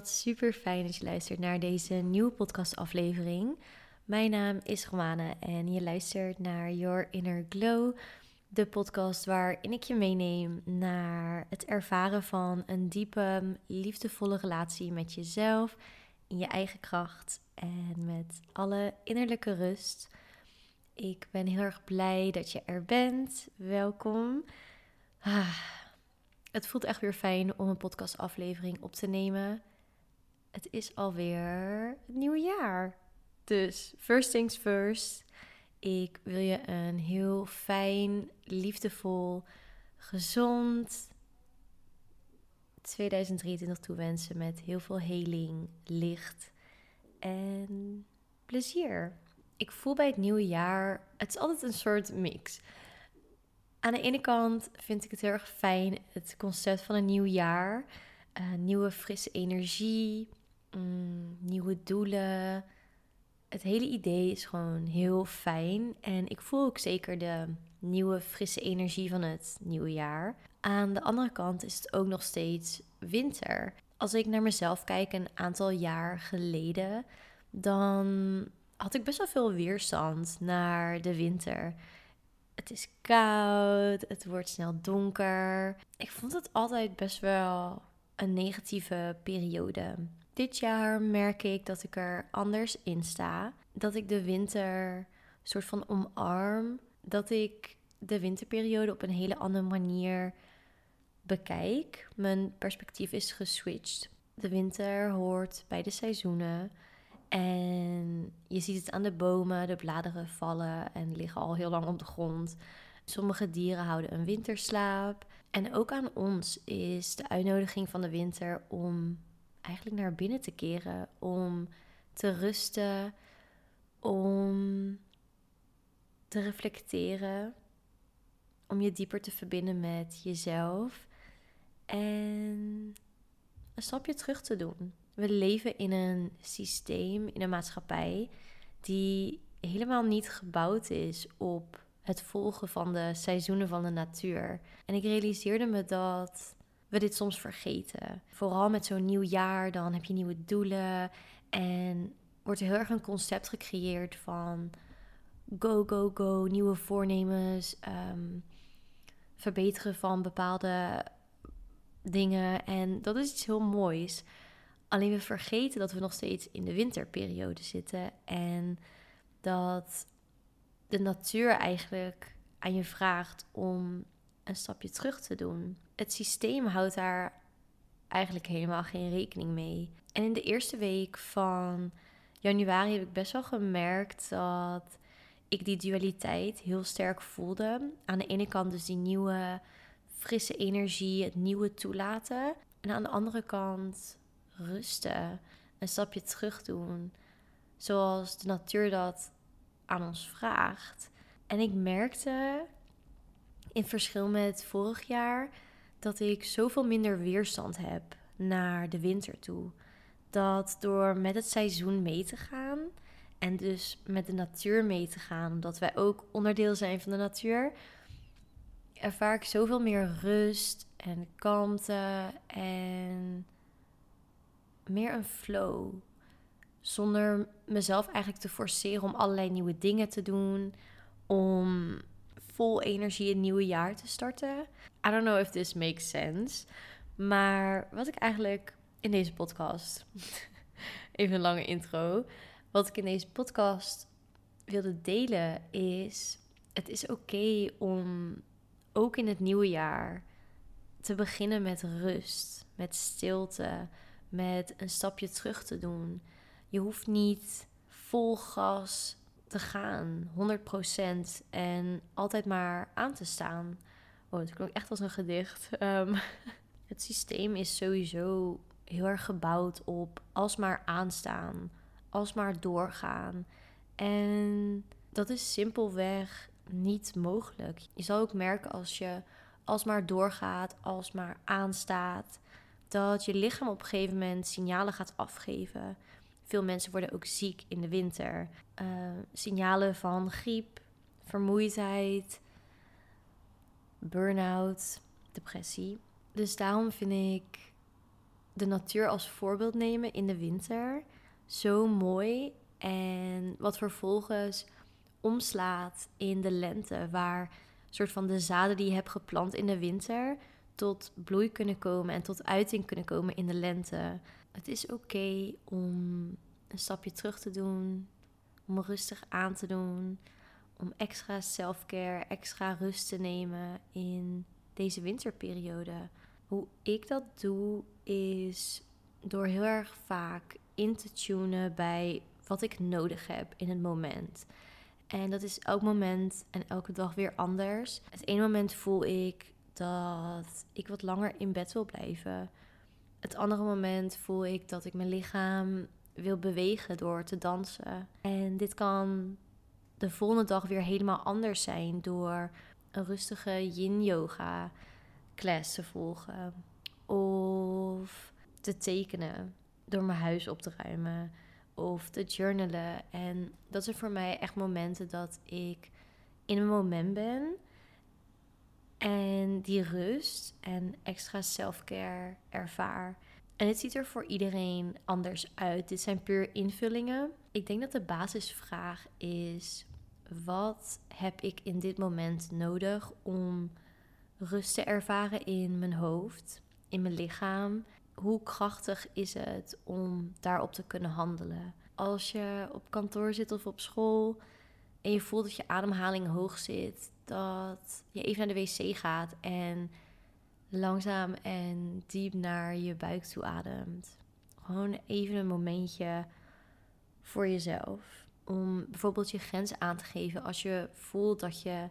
wat super fijn dat je luistert naar deze nieuwe podcastaflevering. Mijn naam is Romane en je luistert naar Your Inner Glow, de podcast waarin ik je meeneem naar het ervaren van een diepe, liefdevolle relatie met jezelf, in je eigen kracht en met alle innerlijke rust. Ik ben heel erg blij dat je er bent. Welkom. Ah, het voelt echt weer fijn om een podcastaflevering op te nemen. Het is alweer het nieuwe jaar. Dus first things first. Ik wil je een heel fijn, liefdevol, gezond 2023 toewensen met heel veel heling, licht en plezier. Ik voel bij het nieuwe jaar, het is altijd een soort mix. Aan de ene kant vind ik het heel erg fijn, het concept van een nieuw jaar. Uh, nieuwe frisse energie, mm, nieuwe doelen. Het hele idee is gewoon heel fijn. En ik voel ook zeker de nieuwe frisse energie van het nieuwe jaar. Aan de andere kant is het ook nog steeds winter. Als ik naar mezelf kijk een aantal jaar geleden, dan had ik best wel veel weerstand naar de winter. Het is koud, het wordt snel donker. Ik vond het altijd best wel een negatieve periode. Dit jaar merk ik dat ik er anders in sta. Dat ik de winter soort van omarm. Dat ik de winterperiode op een hele andere manier bekijk. Mijn perspectief is geswitcht. De winter hoort bij de seizoenen. En je ziet het aan de bomen, de bladeren vallen en liggen al heel lang op de grond. Sommige dieren houden een winterslaap. En ook aan ons is de uitnodiging van de winter om eigenlijk naar binnen te keren, om te rusten, om te reflecteren, om je dieper te verbinden met jezelf en een stapje terug te doen we leven in een systeem, in een maatschappij die helemaal niet gebouwd is op het volgen van de seizoenen van de natuur. En ik realiseerde me dat we dit soms vergeten. Vooral met zo'n nieuw jaar, dan heb je nieuwe doelen en wordt er heel erg een concept gecreëerd van go, go, go, nieuwe voornemens, ehm, verbeteren van bepaalde dingen. En dat is iets heel moois. Alleen we vergeten dat we nog steeds in de winterperiode zitten en dat de natuur eigenlijk aan je vraagt om een stapje terug te doen. Het systeem houdt daar eigenlijk helemaal geen rekening mee. En in de eerste week van januari heb ik best wel gemerkt dat ik die dualiteit heel sterk voelde. Aan de ene kant dus die nieuwe frisse energie, het nieuwe toelaten. En aan de andere kant rusten, een stapje terug doen, zoals de natuur dat aan ons vraagt. En ik merkte in verschil met vorig jaar dat ik zoveel minder weerstand heb naar de winter toe. Dat door met het seizoen mee te gaan en dus met de natuur mee te gaan, omdat wij ook onderdeel zijn van de natuur, ervaar ik zoveel meer rust en kalmte en meer een flow. Zonder mezelf eigenlijk te forceren om allerlei nieuwe dingen te doen. Om vol energie een nieuwe jaar te starten. I don't know if this makes sense. Maar wat ik eigenlijk in deze podcast. even een lange intro. Wat ik in deze podcast wilde delen is. Het is oké om ook in het nieuwe jaar te beginnen met rust, met stilte, met een stapje terug te doen. Je hoeft niet vol gas te gaan, 100% en altijd maar aan te staan. Oh, het klonk echt als een gedicht. Um, het systeem is sowieso heel erg gebouwd op alsmaar aanstaan, alsmaar doorgaan. En dat is simpelweg niet mogelijk. Je zal ook merken als je alsmaar doorgaat, alsmaar aanstaat, dat je lichaam op een gegeven moment signalen gaat afgeven. Veel mensen worden ook ziek in de winter. Uh, signalen van griep, vermoeidheid, burn-out, depressie. Dus daarom vind ik de natuur als voorbeeld nemen in de winter. Zo mooi. En wat vervolgens omslaat in de lente, waar soort van de zaden die je hebt geplant in de winter tot bloei kunnen komen en tot uiting kunnen komen in de lente. Het is oké om een stapje terug te doen, om rustig aan te doen, om extra self-care, extra rust te nemen in deze winterperiode. Hoe ik dat doe is door heel erg vaak in te tunen bij wat ik nodig heb in het moment. En dat is elk moment en elke dag weer anders. Het ene moment voel ik dat ik wat langer in bed wil blijven. Het andere moment voel ik dat ik mijn lichaam wil bewegen door te dansen. En dit kan de volgende dag weer helemaal anders zijn door een rustige yin yoga class te volgen of te tekenen door mijn huis op te ruimen of te journalen. En dat zijn voor mij echt momenten dat ik in een moment ben en die rust en extra self-care ervaar. En het ziet er voor iedereen anders uit. Dit zijn puur invullingen. Ik denk dat de basisvraag is: wat heb ik in dit moment nodig om rust te ervaren in mijn hoofd, in mijn lichaam? Hoe krachtig is het om daarop te kunnen handelen? Als je op kantoor zit of op school en je voelt dat je ademhaling hoog zit, dat je even naar de wc gaat en langzaam en diep naar je buik toe ademt. Gewoon even een momentje voor jezelf. Om bijvoorbeeld je grenzen aan te geven als je voelt dat je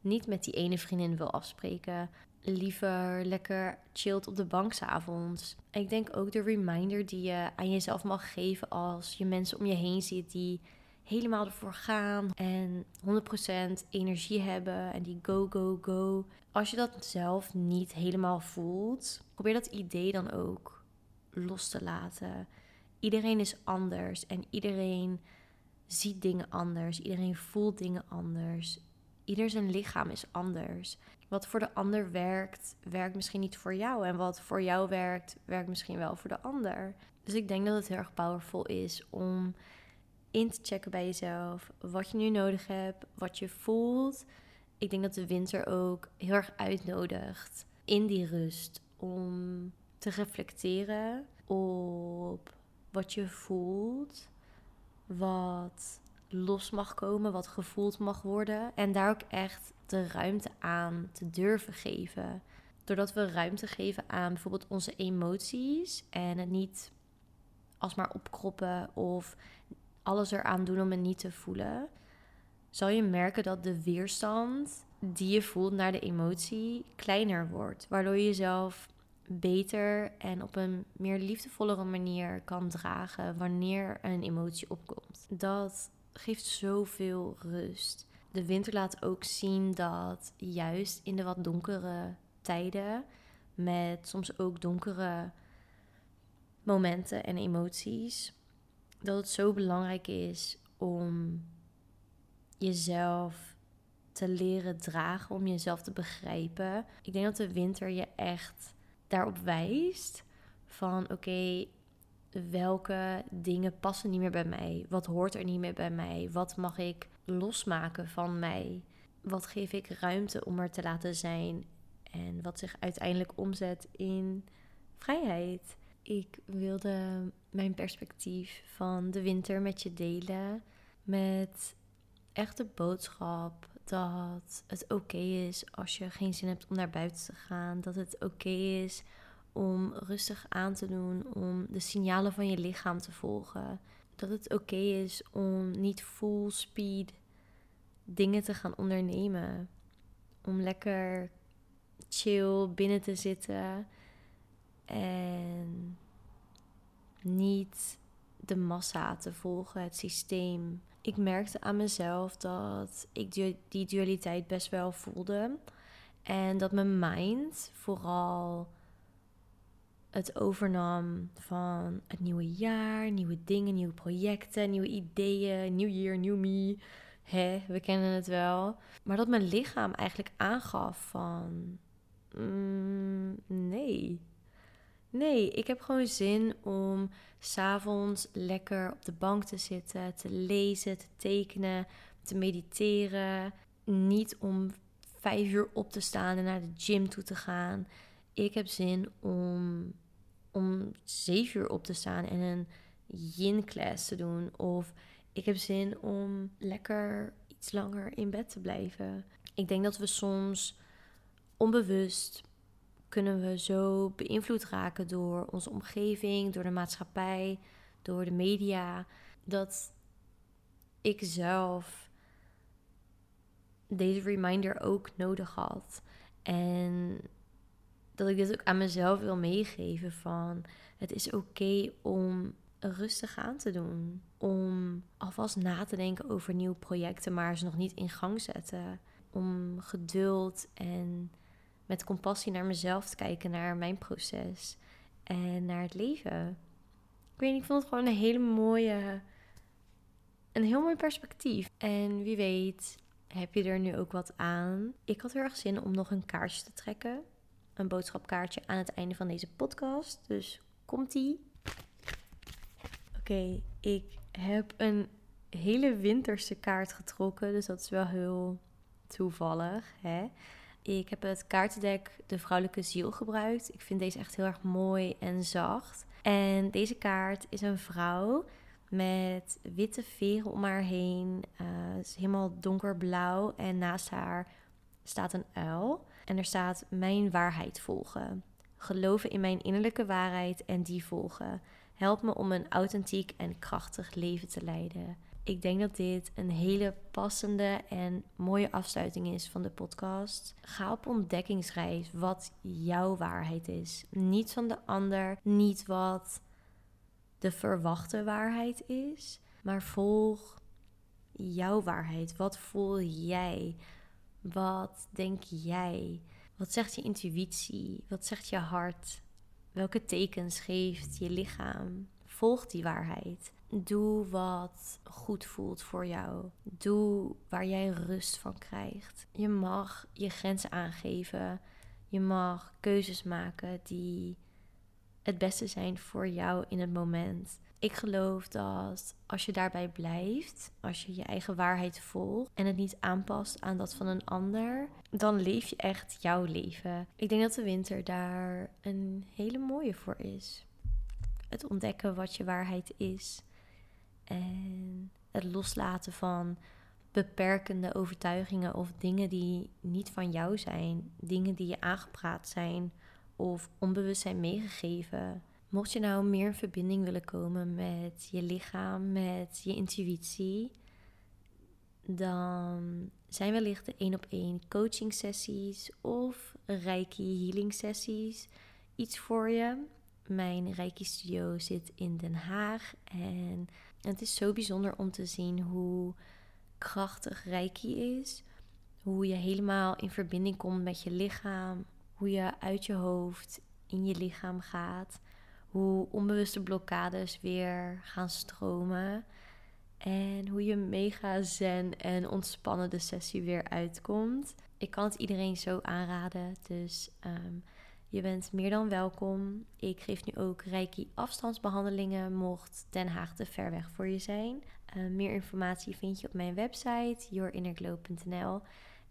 niet met die ene vriendin wil afspreken. Liever lekker chillt op de bank s'avonds. Ik denk ook de reminder die je aan jezelf mag geven als je mensen om je heen ziet die helemaal ervoor gaan en 100% energie hebben en die go, go, go. Als je dat zelf niet helemaal voelt, probeer dat idee dan ook los te laten. Iedereen is anders en iedereen ziet dingen anders. Iedereen voelt dingen anders. Ieder zijn lichaam is anders. Wat voor de ander werkt, werkt misschien niet voor jou. En wat voor jou werkt, werkt misschien wel voor de ander. Dus ik denk dat het heel erg powerful is om in te checken bij jezelf. Wat je nu nodig hebt, wat je voelt. Ik denk dat de winter ook heel erg uitnodigt in die rust om te reflecteren op wat je voelt, wat los mag komen, wat gevoeld mag worden. En daar ook echt de ruimte aan te durven geven. Doordat we ruimte geven aan bijvoorbeeld onze emoties en het niet alsmaar opkroppen of alles eraan doen om het niet te voelen, zal je merken dat de weerstand die je voelt naar de emotie kleiner wordt. Waardoor je jezelf beter en op een meer liefdevollere manier kan dragen wanneer een emotie opkomt. Dat geeft zoveel rust. De winter laat ook zien dat juist in de wat donkere tijden, met soms ook donkere momenten en emoties, dat het zo belangrijk is om jezelf te leren dragen, om jezelf te begrijpen. Ik denk dat de winter je echt daarop wijst van oké, welke dingen passen niet meer bij mij? Wat hoort er niet meer bij mij? Wat mag ik losmaken van mij? Wat geef ik ruimte om er te laten zijn? En wat zich uiteindelijk omzet in vrijheid. Ik wilde mijn perspectief van de winter met je delen. Met echt de boodschap dat het oké is als je geen zin hebt om naar buiten te gaan. Dat het oké is om rustig aan te doen, om de signalen van je lichaam te volgen. Dat het oké is om niet full speed dingen te gaan ondernemen. Om lekker chill binnen te zitten en niet de massa te volgen, het systeem. Ik merkte aan mezelf dat ik die dualiteit best wel voelde. En dat mijn mind vooral het overnam van het nieuwe jaar, nieuwe dingen, nieuwe projecten, nieuwe ideeën, nieuw year, new me. Hè, we kennen het wel. Maar dat mijn lichaam eigenlijk aangaf van... Mm, nee, Nee, ik heb gewoon zin om s'avonds lekker op de bank te zitten, te lezen, te tekenen, te mediteren. Niet om vijf uur op te staan en naar de gym toe te gaan. Ik heb zin om, om zeven uur op te staan en een yin-class te doen. Of ik heb zin om lekker iets langer in bed te blijven. Ik denk dat we soms onbewust kunnen we zo beïnvloed raken door onze omgeving, door de maatschappij, door de media, dat ik zelf deze reminder ook nodig had. En dat ik dit ook aan mezelf wil meegeven van het is oké om rustig aan te doen. Om alvast na te denken over nieuwe projecten, maar ze nog niet in gang zetten. Om geduld en met compassie naar mezelf te kijken, naar mijn proces en naar het leven. Ik weet niet, ik vond het gewoon een hele mooie, een heel mooi perspectief. En wie weet, heb je er nu ook wat aan? Ik had heel erg zin om nog een kaartje te trekken. Een boodschapkaartje aan het einde van deze podcast. Dus komt-ie. Oké, ik heb een hele winterse kaart getrokken. Dus dat is wel heel toevallig. Hè? Ik heb het kaartendek De Vrouwelijke Ziel gebruikt. Ik vind deze echt heel erg mooi en zacht. En deze kaart is een vrouw met witte veren om haar heen. Uh, het is helemaal donkerblauw. En naast haar staat een uil. En er staat: Mijn waarheid volgen. Geloven in mijn innerlijke waarheid en die volgen. Help me om een authentiek en krachtig leven te leiden. Ik denk dat dit een hele passende en mooie afsluiting is van de podcast. Ga op ontdekkingsreis wat jouw waarheid is. Niet van de ander, niet wat de verwachte waarheid is, maar volg jouw waarheid. Wat voel jij? Wat denk jij? Wat zegt je intuïtie? Wat zegt je hart? Welke tekens geeft je lichaam? Volg die waarheid. Doe wat goed voelt voor jou. Doe waar jij rust van krijgt. Je mag je grenzen aangeven. Je mag keuzes maken die het beste zijn voor jou in het moment. Ik geloof dat als je daarbij blijft, als je je eigen waarheid volgt en het niet aanpast aan dat van een ander, dan leef je echt jouw leven. Ik denk dat de winter daar een hele mooie voor is. Het ontdekken wat je waarheid is en het loslaten van beperkende overtuigingen of dingen die niet van jou zijn, dingen die je aangepraat zijn of onbewust zijn meegegeven. Mocht je nou meer in verbinding willen komen met je lichaam, met je intuïtie, dan zijn wellicht de één op één coaching sessies of reiki healing sessies iets voor je. Mijn reiki studio zit in Den Haag en het is zo bijzonder om te zien hoe krachtig reiki is. Hoe je helemaal in verbinding komt met je lichaam. Hoe je uit je hoofd in je lichaam gaat hoe onbewuste blokkades weer gaan stromen. En hoe je mega zen en ontspannen de sessie weer uitkomt. Ik kan het iedereen zo aanraden. Dus ehm, je bent meer dan welkom. Ik geef nu ook Reiki afstandsbehandelingen, mocht Den Haag te ver weg voor je zijn. Uh, meer informatie vind je op mijn website, yourinnerglow.nl.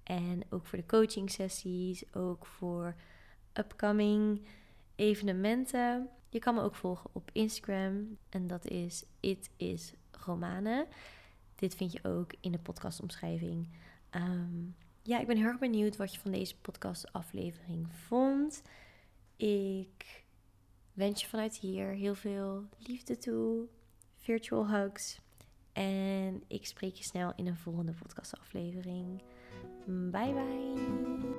En ook voor de coaching sessies, ook voor upcoming evenementen. Je kan me ook volgen op Instagram en dat is It is Romane. Dit vind je ook in de podcastomschrijving. Um, ja, ik ben heel erg benieuwd wat je van deze podcastaflevering vond. Ik wens je vanuit hier heel veel liefde toe, virtual hugs. En ik spreek je snel in een volgende podcastaflevering. Bye bye.